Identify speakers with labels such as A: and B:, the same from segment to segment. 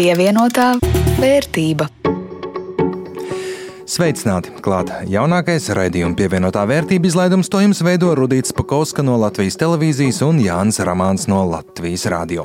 A: Pievienotā vērtība.
B: Sveicināti! Klāt jaunākais raidījuma pievienotā vērtība izlaidums to jums veido Rudīts Pakauska no Latvijas televīzijas un Jānis Ramāns no Latvijas radio.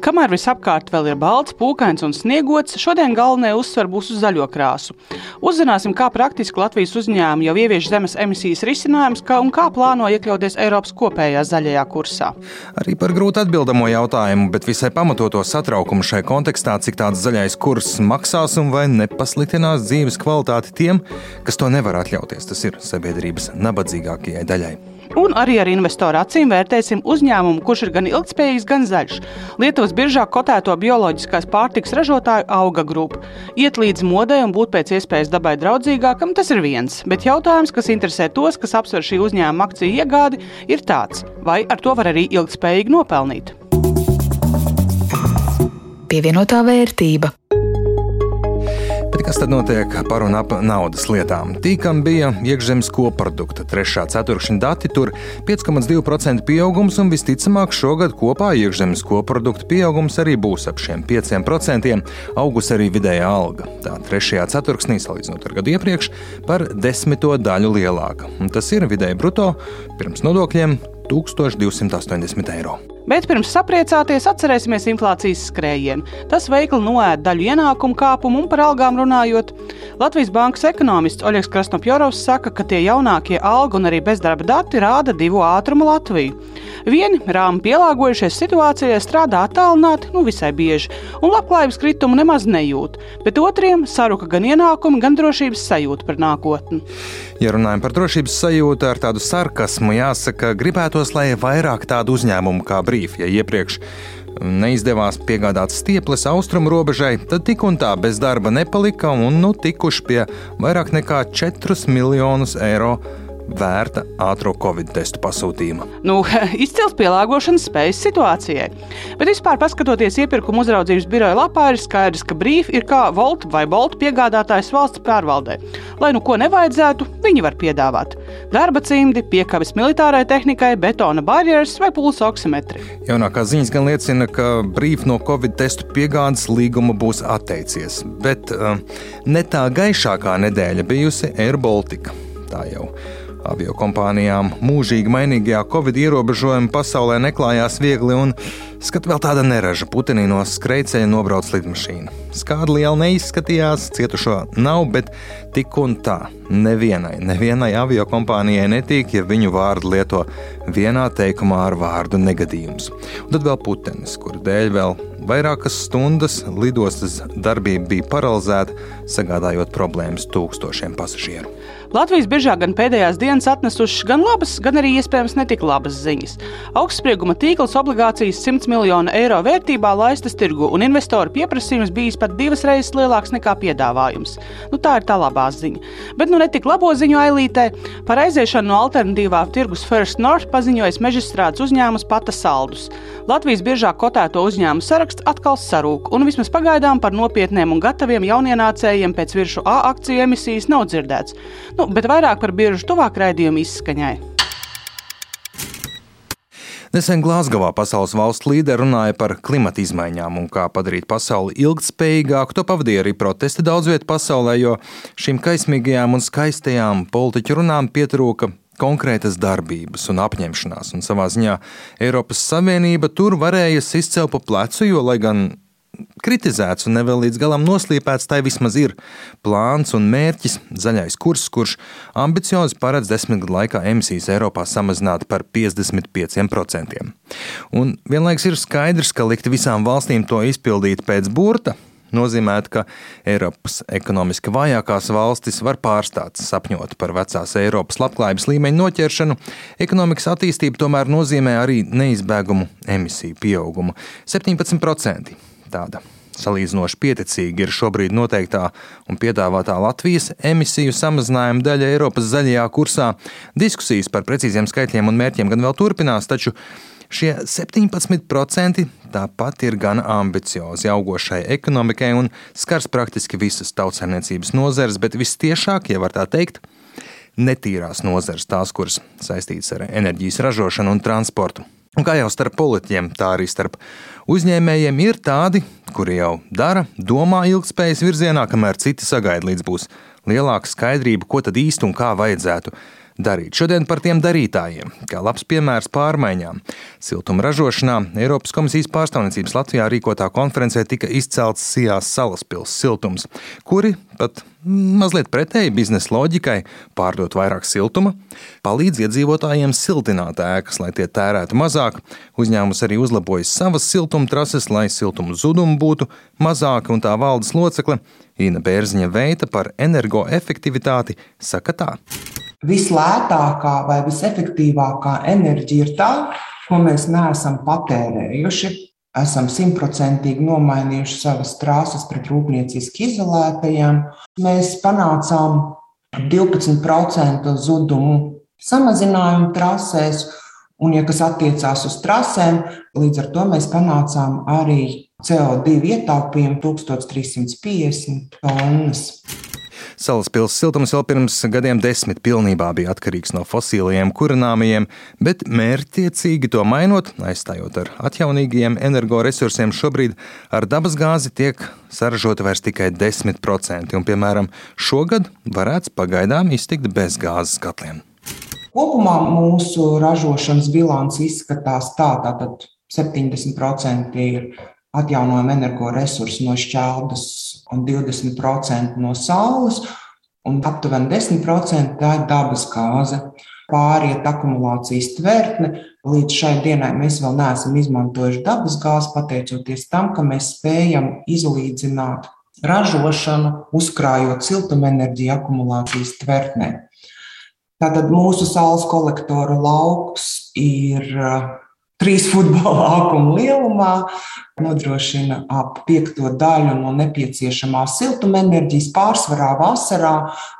C: Kamēr visapkārt vēl ir balts, pūkains un sniegots, šodien galvenā uzsver būs uz zaļo krāsu. Uzzināsim, kā praktiski Latvijas uzņēmumi jau ievieš zemes emisijas risinājumus un kā plāno iekļauties Eiropas kopējā zaļajā kursā.
B: Arī par grūti atbildamo jautājumu, bet visai pamatoto satraukumu šai kontekstā, cik tāds zaļais kurs maksās un vai nepasliktinās dzīves kvalitāti tiem, kas to nevar atļauties. Tas ir sabiedrības nabadzīgākajai daļai.
C: Un arī ar investoru acīm vērtēsim uzņēmumu, kurš ir gan ilgspējīgs, gan zaļš. Lietuvas biržā kotēto bioloģiskās pārtikas ražotāju auga grupa. Iet līdz modē un būt pēc iespējas dabai draudzīgākam, tas ir viens. Bet jautājums, kas interesē tos, kas apsver šī uzņēmuma akciju iegādi, ir tāds, vai ar to var arī ilgspējīgi nopelnīt.
A: Pievienotā vērtība.
B: Kas tad notiek par un ap naudas lietām? Tīkam bija iekšzemes koprodukta trešā ceturkšņa dati, tur 5,2% pieaugums, un visticamāk šogad kopā iekšzemes koprodukta pieaugums arī būs ap šiem 5%. Augus arī vidējā alga. Tā trešajā ceturksnī, salīdzinot ar gadu iepriekš, par desmito daļu lielāka. Un tas ir vidēji bruto pirms nodokļiem 1280 eiro.
C: Bet pirms sapriecāties, atcerēsimies inflācijas skrējienu. Tas veikli noēd daļu ienākumu kāpumu un par algām runājot. Latvijas bankas ekonomists Oļegs Krasnopjorovs saka, ka tie jaunākie algu un arī bezdarba dati rāda divu ātrumu Latviju. Vieni rāmi pielāgojušies situācijai strādā attālināti, nu visai bieži, un labklājības kritumu nemaz nejūt, bet otriem saruka gan ienākumi, gan drošības sajūta par nākotni.
B: Ja runājam par drošības sajūtu ar tādu sarkasmu, jāsaka, gribētos, lai vairāk tādu uzņēmumu kā brīvība brīvi, ja iepriekš neizdevās piegādāt stieples austrumu robežai, tad tik un tā bez darba nepalika un nu tikuši pie vairāk nekā 4 miljonus eiro vērta ātrā covid testu pasūtījuma.
C: Nu, izcils pielāgošanas spējas situācijai. Bet vispār, paskatoties iepirkuma uzraudzības biroja lapā, ir skaidrs, ka brīvs ir kā Volt vai Bolt piegādātājs valsts pārvaldē. Lai nu ko nevajadzētu, viņi var piedāvāt darba cimdi, piekabes militārai tehnikai, betona barjeras vai pulsa oksimetri.
B: Jaunākās ziņas gan liecina, ka brīvs no covid testu piegādes līguma būs atteicies, bet uh, ne tā gaišākā nedēļa bijusi Air Baltica. Tā jau Avio kompānijām mūžīgi mainīgajā Covid ierobežojuma pasaulē neklājās viegli, un skat vēl tāda neraža putenī no skrejceļa nobrauc lidmašīna. Skāda liela neizskatījās, cietušo nav, bet tik un tā nevienai, nevienai avio kompānijai netīk, ja viņu vārdu lieto vienā teikumā ar vārdu negadījums. Un tad vēl putenis, kur dēļ vēl vairākas stundas lidostas darbība bija paralizēta, sagādājot problēmas tūkstošiem pasažieru.
C: Latvijas biržā gan pēdējās dienas atnesušas gan labas, gan arī iespējams netik labas ziņas. Augstsprieguma tīkls obligācijas 100 miljonu eiro vērtībā laistas tirgu, un investoru pieprasījums bijis pat divas reizes lielāks nekā piedāvājums. Nu, tā ir tā labā ziņa. Bet nu netik labo ziņu ailītē par aiziešanu no alternatīvā tirgus First North paziņojas mežstrādes uzņēmums Pata Saldus. Latvijas biržā kotēto uzņēmumu saraksts atkal sarūk, un vismaz pagaidām par nopietniem un gataviem jaunienācējiem pēc viršu A akciju emisijas nav dzirdēts. Nu, bet vairāk par biežu tuvāk raidījumu izskaņai.
B: Nesen Glāzgovā pasaules valstu līderi runāja par klimata izmaiņām un kā padarīt pasauli ilgspējīgāku. To pavadīja arī protesti daudz vietā pasaulē, jo šīm kaismīgajām un skaistajām politiķu runām pietrūka konkrētas darbības un apņemšanās. Un savā ziņā Eiropas Savienība tur varēja izcelt pa plecu, jo, lai gan kritizēts un nevēl līdz galam noslīpēts, tai vismaz ir plāns un mērķis - zaļais kurs, kurš ambiciozi paredz desmit gadu laikā emisijas Eiropā samazināt par 55%. Un vienlaikus ir skaidrs, ka likt visām valstīm to izpildīt pēc burta nozīmētu, ka Eiropas ekonomiski vājākās valstis var pārstāt sapņot par vecās Eiropas labklājības līmeņa noķeršanu. Ekonomikas attīstība tomēr nozīmē arī neizbēgumu emisiju pieaugumu - 17% tāda salīdzinoši pieticīga ir šobrīd noteiktā un piedāvātā Latvijas emisiju samazinājuma daļa Eiropas zaļajā kursā. Diskusijas par precīziem skaitļiem un mērķiem gan vēl turpinās, taču šie 17% tāpat ir gan ambiciozi augošai ekonomikai un skars praktiski visas tautsēmniecības nozares, bet vistiešāk, ja var tā teikt, netīrās nozares, tās, kuras saistītas ar enerģijas ražošanu un transportu. Un kā jau starp politiķiem, tā arī starp uzņēmējiem ir tādi, kuri jau dara, domā ilgspējas virzienā, kamēr citi sagaida, līdz būs lielāka skaidrība, ko tad īsti un kā vajadzētu darīt. Šodien par tiem darītājiem, kā labs piemērs pārmaiņām. Siltuma ražošanā Eiropas komisijas pārstāvniecības Latvijā rīkotā konferencē tika izcelts Sijās salaspils siltums, kuri pat mazliet pretēji biznesa loģikai pārdot vairāk siltuma, palīdz iedzīvotājiem siltināt ēkas, lai tie tērētu mazāk. Uzņēmums arī uzlabojas savas siltuma trases, lai siltuma zudumi būtu mazāki, un tā valdes locekle Ina Bērziņa veita par energoefektivitāti saka tā
D: vislētākā vai visefektīvākā enerģija ir tā, ko mēs neesam patērējuši. Esam simtprocentīgi nomainījuši savas krāsas pret rūpnieciski izolētajām. Mēs panācām 12% zudumu samazinājumu trasēs, un, ja kas attiecās uz trasēm, līdz ar to mēs panācām arī CO2 ietaupījumu 1350 tonnas.
B: Salaspils siltums vēl pirms gadiem desmit pilnībā bija atkarīgs no fosiliem kurināmajiem, bet mērķtiecīgi to mainot, aizstājot ar atjaunīgiem energoresursiem, šobrīd ar dabasgāzi tiek saražota vairs tikai 10%, un, piemēram, šogad varētu pagaidām iztikt bez gāzes katliem.
D: Kopumā mūsu ražošanas bilants izskatās tā, tātad 70% ir atjaunojama energoresursi no šķeldas un 20% no saules, un aptuveni 10% tā ir dabas gāze. Pāriet akumulācijas tvertne. Līdz šai dienai mēs vēl neesam izmantojuši dabas gāzi, pateicoties tam, ka mēs spējam izlīdzināt ražošanu, uzkrājot siltumenerģiju akumulācijas tvertnē. Tātad mūsu saules kolektora lauks ir trīs futbola laukuma lielumā, nodrošina ap piekto daļu no nepieciešamās siltumenerģijas, pārsvarā vasarā.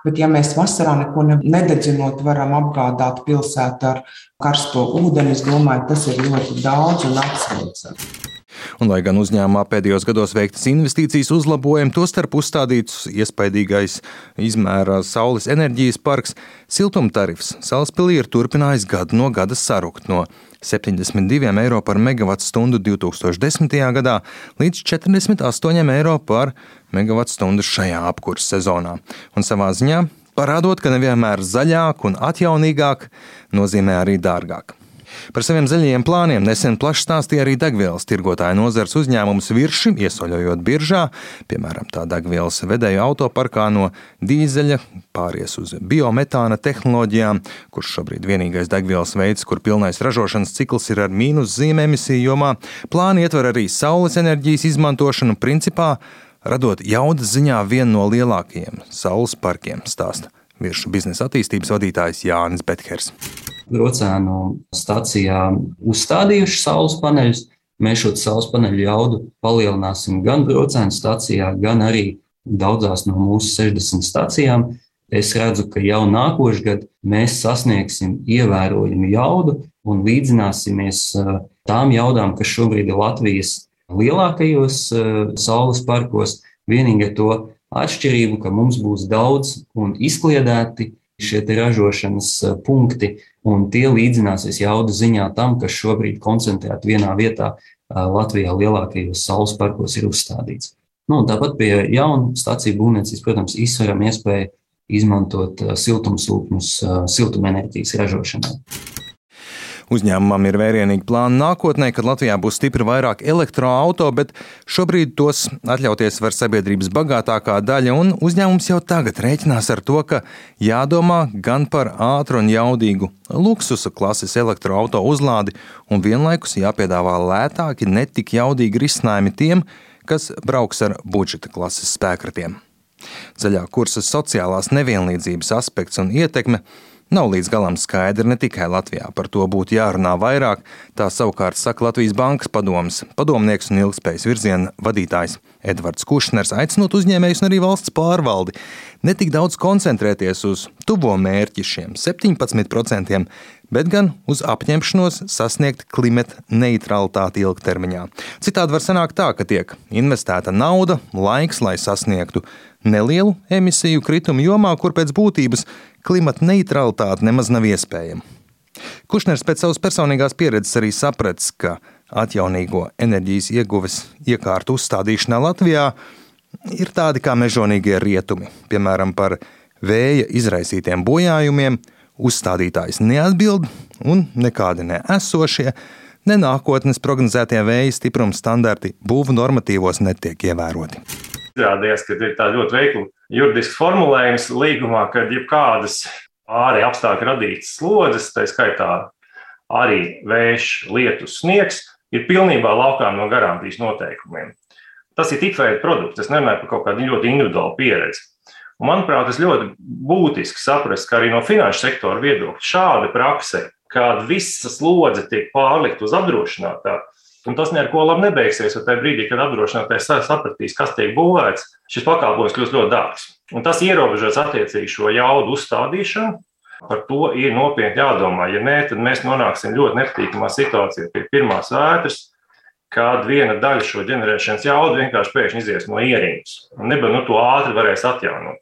D: Bet, ja mēs vasarā neko nededzinot, varam apgādāt pilsētu ar karsto ūdeni, es domāju, tas ir ļoti daudz un atsveicami.
B: Un, lai gan uzņēmumā pēdējos gados veiktas investīcijas uzlabojumi, tostarp uzstādīts iespaidīgais izmērā saules enerģijas parks, siltumtarifs Salaspilī ir turpinājis gadu no gada sarukt no 72 eiro par megawatu stundu 2010. gadā līdz 48 eiro par megawatu stundu šajā apkurses sezonā. Un savā ziņā parādot, ka nevienmēr zaļāk un atjaunīgāk nozīmē arī dārgāk. Par saviem zaļajiem plāniem nesen plaši stāstīja arī degvielas tirgotāja nozars uzņēmums Virši, iesaļojot biržā, piemēram, tā degvielas vedēju autoparkā no dīzeļa pāries uz biometāna tehnoloģijām, kurš šobrīd vienīgais degvielas veids, kur pilnais ražošanas cikls ir ar mīnus zīmē emisiju jomā. Plāni ietver arī saules enerģijas izmantošanu principā radot jaudas ziņā vienu no lielākajiem saules parkiem, stāsta virsmu biznesa attīstības vadītājs Jānis Bethers.
E: Grocēnu stācijā uzstādījuši saules paneļus. Mēs šo saules paneļu jaudu palielināsim gan brocēnu stācijā, gan arī daudzās no mūsu 60 stācijām. Es redzu, ka jau nākošais gads mēs sasniegsim ievērojumu jaudu un līdzināsimies tām jaudām, kas šobrīd ir Latvijas lielākajos saules parkos. Vienīgi to atšķirību, ka mums būs daudz un izkliedēti šie ražošanas eh, punkti, un tie līdzināsies jaudu ziņā tam, kas šobrīd koncentrēti vienā vietā Latvijā lielākajos saules parkos ir uzstādīts. Nu, tāpat pie jaunu stāciju būvniecības, protams, izsveram iespēju izmantot siltumsūkņus siltumenerģijas ražošanai.
B: Uzņēmumam ir vērienīgi plāni nākotnē, kad Latvijā būs stipri vairāk elektroautorātu, bet šobrīd tos atļauties var sabiedrības bagātākā daļa, un uzņēmums jau tagad rēķinās ar to, ka jādomā gan par ātru un jaudīgu luksusa klases elektroautorātu uzlādi, un vienlaikus jāpiedāvā lētāki, netik jaudīgi risinājumi tiem, kas brauks ar budžeta klases spēkratiem. Zaļā kursa sociālās nevienlīdzības aspekts un ietekme Nav līdz galam skaidra ne tikai Latvijā, par to būtu jārunā vairāk. Tā savukārt saka Latvijas Bankas padoms, padomnieks un ilgspējas virziena vadītājs Edvards Kušners, aicinot uzņēmējus un arī valsts pārvaldi ne tik daudz koncentrēties uz tuvo mērķi šiem 17%, bet gan uz apņemšanos sasniegt klimata neutralitāti ilgtermiņā. Citādi var sanākt tā, ka tiek investēta nauda, laiks, lai sasniegtu nelielu emisiju kritumu jomā, kur pēc būtības klimata neutralitāte nemaz nav iespējama. Kušners pēc savas personīgās pieredzes arī sapratis, ka atjaunīgo enerģijas ieguves iekārtu uzstādīšanā Latvijā ir tādi kā mežonīgie rietumi, piemēram, par vēja izraisītiem bojājumiem. Uzstādītājs neatbild, un nekādi neesošie, ne nākotnes prognozētie vēja stipruma standarti būvu normatīvos netiek ievēroti.
F: Izrādījās, ka ir tāds ļoti veikls juridisks formulējums līgumā, ka jebkādas ārēji apstākļi radītas slodzes, tā skaitā arī vējš, lietus, sniegs, ir pilnībā laukām no garantijas noteikumiem. Tas ir tipveida produkts, es nerunāju par kaut kādu ļoti individuālu pieredzi. Un, manuprāt, tas ļoti būtiski saprast, ka arī no finanšu sektora viedokļa šāda prakse, kad visa slodze tiek pārlikt uz apdrošinātāju, un tas neko labi nebeigsies, jo tajā brīdī, kad apdrošinātājs sapratīs, kas tiek būvēts, šis pakalpojums kļūs ļoti dārgs. Un tas ierobežos attiecīgi šo jaudu uzstādīšanu. Par to ir nopietni jādomā. Ja nē, tad mēs nonāksim ļoti nepatīkamā situācijā pie pirmās vētras, kad viena daļa šo ģenerēšanas jaudu vienkārši pēkšņi izies no ierīces un nebūs nu, to ātri varēs atjaunot.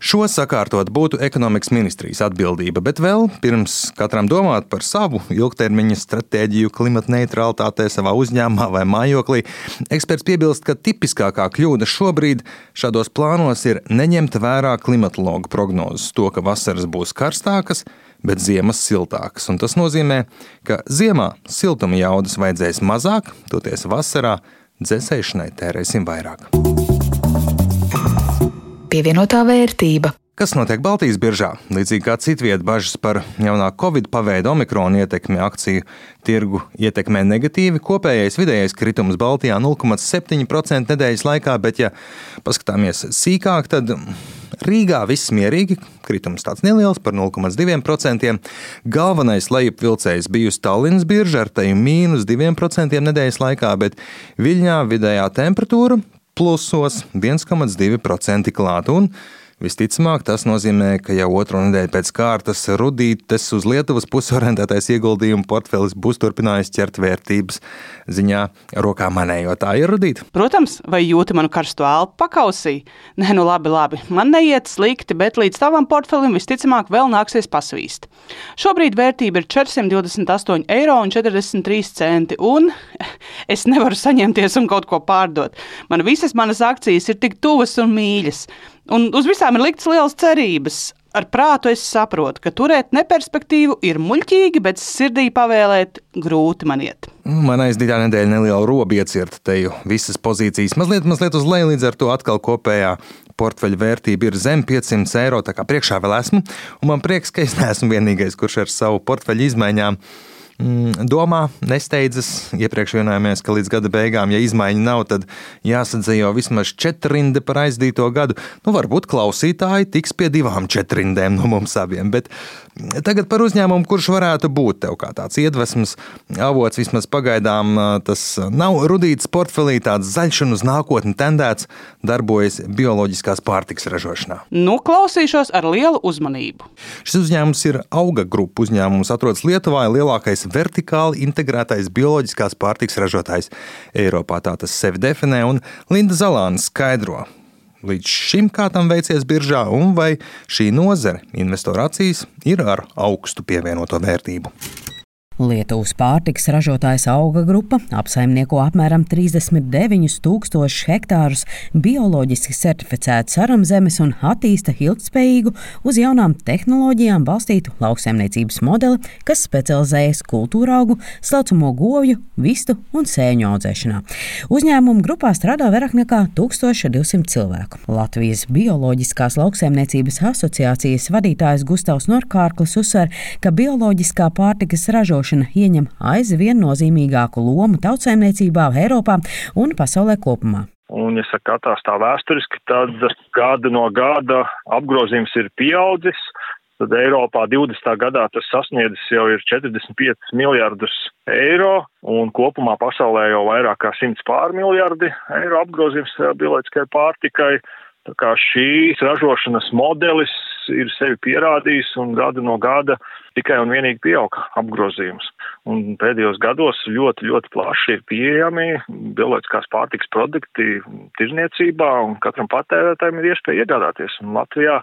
B: Šo sakārtot būtu ekonomikas ministrijas atbildība, bet vēl pirms katram domāt par savu ilgtermiņa stratēģiju klimata neutralitātē savā uzņēmumā vai mājoklī, eksperts piebilst, ka tipiskākā kļūda šobrīd šādos plānos ir neņemt vērā klimatologu prognozes, to, ka vasaras būs karstākas, bet ziemas siltākas. Un tas nozīmē, ka ziemā siltuma jaudas vajadzēs mazāk, toties vasarā dzēsēšanai tērēsim vairāk
A: pievienotā vērtība.
B: Kas notiek Baltijas biržā? Līdzīgi kā citvietā bažas par jaunā Covid paveida omikrona ietekmi akciju tirgu ietekmē negatīvi, kopējais vidējais kritums Baltijā 0,7% nedēļas laikā, bet, ja paskatāmies sīkāk, tad Rīgā viss mierīgi, kritums tāds neliels par 0,2%. Galvenais lejupvilcējs bijusi Tallinas birža ar teju mīnus 2% nedēļas laikā, bet Viļņā vidējā temperatūra plusos 1,2% klāt. Un Visticamāk, tas nozīmē, ka jau otro nedēļu pēc kārtas rudītes uz Lietuvas pusi orientētais ieguldījumu portfelis būs turpinājis ķert vērtības ziņā rokā manējo. Tā ir rudīta.
C: Protams, vai jūti manu karsto elpu pakausī? Nē, nu labi, labi. Man neiet slikti, bet līdz tavam portfelim visticamāk vēl nāksies pasvīst. Šobrīd vērtība ir 428,43 eiro, un es nevaru saņemties un kaut ko pārdot. Man visas manas akcijas ir tik tuvas un mīļas. Un uz visām ir liktas lielas cerības. Ar prātu es saprotu, ka turēt neperspektīvu ir muļķīgi, bet sirdī pavēlēt grūti man iet.
B: Man aizdītā nedēļa neliela roba iecirta teju visas pozīcijas. Mazliet, mazliet uz leju, līdz ar to atkal kopējā portfeļa vērtība ir zem 500 eiro. Tā kā priekšā vēl esmu, un man prieks, ka es neesmu vienīgais, kurš ar savu portfeļu izmaiņām Mm, domā, nesteidzas. Iepriekš vienojāmies, ka līdz gada beigām, ja izmaiņu nav, tad jāsadzīvo vismaz četrinde par aizdīto gadu. Nu, varbūt klausītāji tiks pie divām četrindēm no mums abiem. Bet tagad par uzņēmumu, kurš varētu būt tev kā tāds iedvesmas avots, vismaz pagaidām tas nav rudīts portfelī, tāds zaļš un uz nākotni tendēts, darbojas bioloģiskās pārtikas ražošanā.
C: Nu, klausīšos ar lielu uzmanību.
B: Šis uzņēmums ir auga grupu uzņēmums, atrodas Lietuvā, lielākais vertikāli integrētais bioloģiskās pārtiks ražotājs Eiropā. Tā tas sevi definē, un Linda Zalāna skaidro. Līdz šim kā tam veicies biržā, un vai šī nozare investoru acīs ir ar augstu pievienoto vērtību.
G: Lietuvas pārtiks ražotājs auga grupa apsaimnieko apmēram 39 tūkstošus hektārus bioloģiski certificētu saramzemes un attīsta ilgspējīgu uz jaunām tehnoloģijām balstītu lauksaimniecības modeli, kas specializējas kultūra augu, slaucamo govju, vistu un sēņu audzēšanā. Uzņēmumu grupā strādā vairāk nekā 1200 cilvēku. Latvijas Bioloģiskās lauksaimniecības asociācijas vadītājs Gustavs Norkārklis uzsver, ka bioloģiskā pārtikas ražošana ražošana ieņem aizvien nozīmīgāku lomu tautsēmniecībā Eiropā un pasaulē kopumā.
H: Un, ja saka, atās tā vēsturiski, tad gada no gada apgrozījums ir pieaudzis. Tad Eiropā 20. gadā tas sasniedzis jau ir 45 miljardus eiro, un kopumā pasaulē jau vairāk kā 100 pārmiljardi eiro apgrozījums bioloģiskai pārtikai. Tā kā šīs ražošanas modelis ir sevi pierādījis un gada no gada tikai un vienīgi pieauga apgrozījums. Un pēdējos gados ļoti, ļoti plaši ir pieejami bioloģiskās pārtiks produkti tirzniecībā un katram patērētājiem ir iespēja iegādāties. Un Latvijā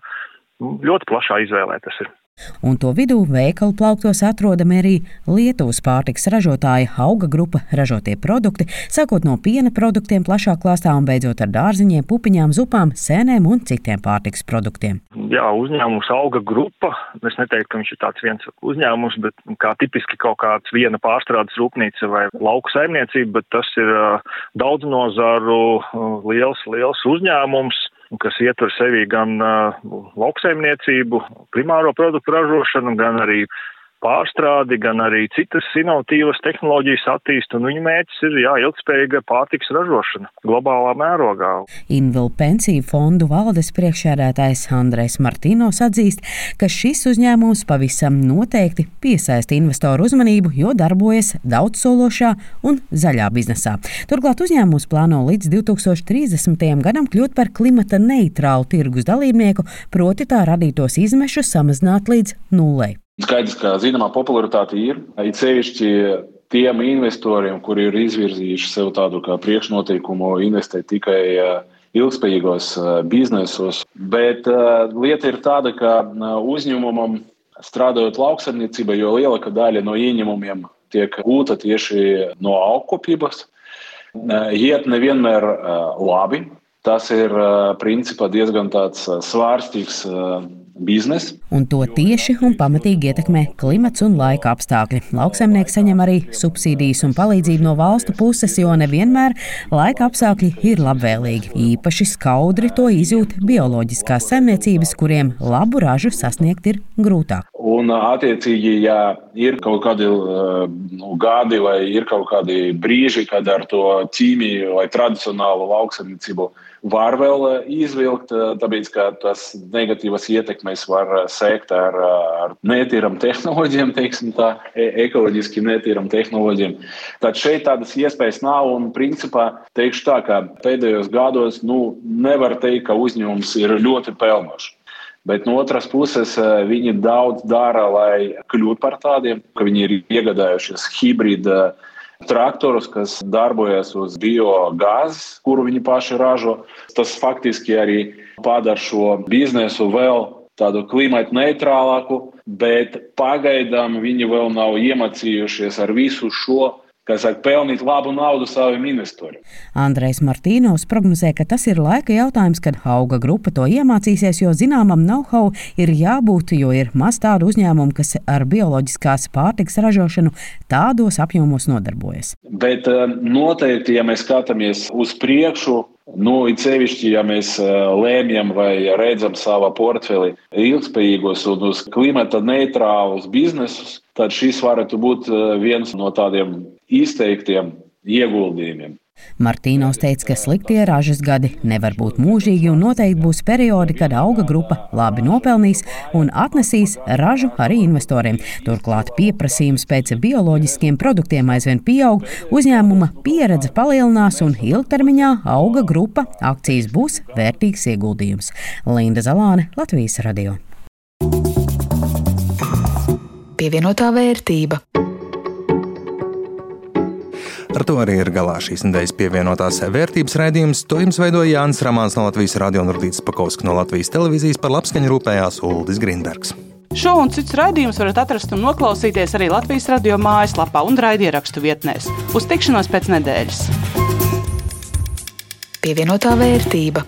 H: ļoti plašā izvēlē tas ir.
G: Un to vidū veikalu plauktos atrodami arī Lietuvas pārtiks ražotāja auga grupa ražotie produkti, sākot no piena produktiem plašā klāstā un beidzot ar dārziņiem, pupiņām, zupām, sēnēm un citiem pārtiks produktiem.
H: Jā, uzņēmums auga grupa. Es neteiktu, ka viņš ir tāds viens uzņēmums, bet kā tipiski kaut kāds viena pārstrādes rūpnīca vai lauku saimniecība, bet tas ir daudz nozaru liels, liels uzņēmums kas ietver sevī gan lauksaimniecību, primāro produktu ražošanu, gan arī pārstrādi, gan arī citas inovatīvas tehnoloģijas attīst, un viņu mērķis ir jā, ilgspējīga pārtiks ražošana globālā mērogā.
G: Invil pensiju fondu valdes priekšsēdētājs Andrēs Martīnos atzīst, ka šis uzņēmums pavisam noteikti piesaista investoru uzmanību, jo darbojas daudzsološā un zaļā biznesā. Turklāt uzņēmums plāno līdz 2030. gadam kļūt par klimata neitrālu tirgus dalībnieku, proti tā radītos izmešus samazināt līdz nulei.
I: Skaidrs, ka zināmā popularitāte ir. It sevišķi tiem investoriem, kuri ir izvirzījuši sev tādu priekšnoteikumu investēt tikai eh, ilgspējīgos eh, biznesos. Bet uh, lieta ir tāda, ka uzņēmumam strādājot lauksaimniecībā, jo lielākā daļa no ieņēmumiem tiek gūta tieši no augkopības, iet nevienmēr labi. Tas ir principā diezgan svārstīgs biznesa.
G: Un to tieši un pamatīgi ietekmē klimats un laika apstākļi. Lauksaimnieki saņem arī subsīdijas un palīdzību no valstu puses, jo nevienmēr laika apstākļi ir labvēlīgi. Īpaši skaudri to izjūt bioloģiskās saimniecības, kuriem labu ražu sasniegt ir grūtāk.
I: Un, attiecīgi, ja ir kaut kādi nu, gadi vai ir kaut kādi brīži, kad ar to ķīmiju vai tradicionālu lauksaimniecību var vēl izvilkt, tāpēc ka tas negatīvas ietekmes var sekt ar, ar netīram tehnoloģiem, teiksim tā, e, ekoloģiski netīram tehnoloģiem. Tad šeit tādas iespējas nav un principā teikšu tā, ka pēdējos gados nu, nevar teikt, ka uzņēmums ir ļoti pelnošs. Bet no otras puses, viņi daudz dara, lai kļūtu par tādiem, ka viņi ir iegādājušies hibrīda traktorus, kas darbojas uz biogāzes, kuru viņi paši ražo. Tas faktiski arī padara šo biznesu vēl tādu klimatu neitrālāku, bet pagaidām viņi vēl nav iemācījušies ar visu šo kas saka, pelnīt labu naudu saviem investoriem.
G: Andrejs Martīnovs prognozē, ka tas ir laika jautājums, kad auga grupa to iemācīsies, jo zināmam know-how ir jābūt, jo ir maz tādu uzņēmumu, kas ar bioloģiskās pārtiks ražošanu tādos apjomos nodarbojas.
I: Bet eh, noteikti, ja mēs skatāmies uz priekšu, Nu, it sevišķi, ja mēs eh, lēmjam vai redzam savā portfelī ilgspējīgos un uz klimata neitrālus biznesus, tad šis varētu būt eh, viens no tādiem izteiktiem ieguldījumiem.
G: Martīnos teica, ka sliktie ražas gadi nevar būt mūžīgi un noteikti būs periodi, kad auga grupa labi nopelnīs un atnesīs ražu arī investoriem. Turklāt pieprasījums pēc bioloģiskiem produktiem aizvien pieaug, uzņēmuma pieredze palielinās un ilgtermiņā auga grupa akcijas būs vērtīgs ieguldījums. Linda Zalāne, Latvijas radio.
A: Pievienotā vērtība.
B: Ar to arī ir galā šīs nedēļas pievienotās vērtības raidījums. To jums veidoja Jānis Ramāns no Latvijas radio un Rudīts Pakovskis no Latvijas televīzijas par labskaņu rūpējās Uldis Grinbergs.
C: Šo un citus raidījumus varat atrast un noklausīties arī Latvijas radio mājaslapā un raidierakstu vietnēs. Uz tikšanos pēc nedēļas!
A: Pievienotā vērtība.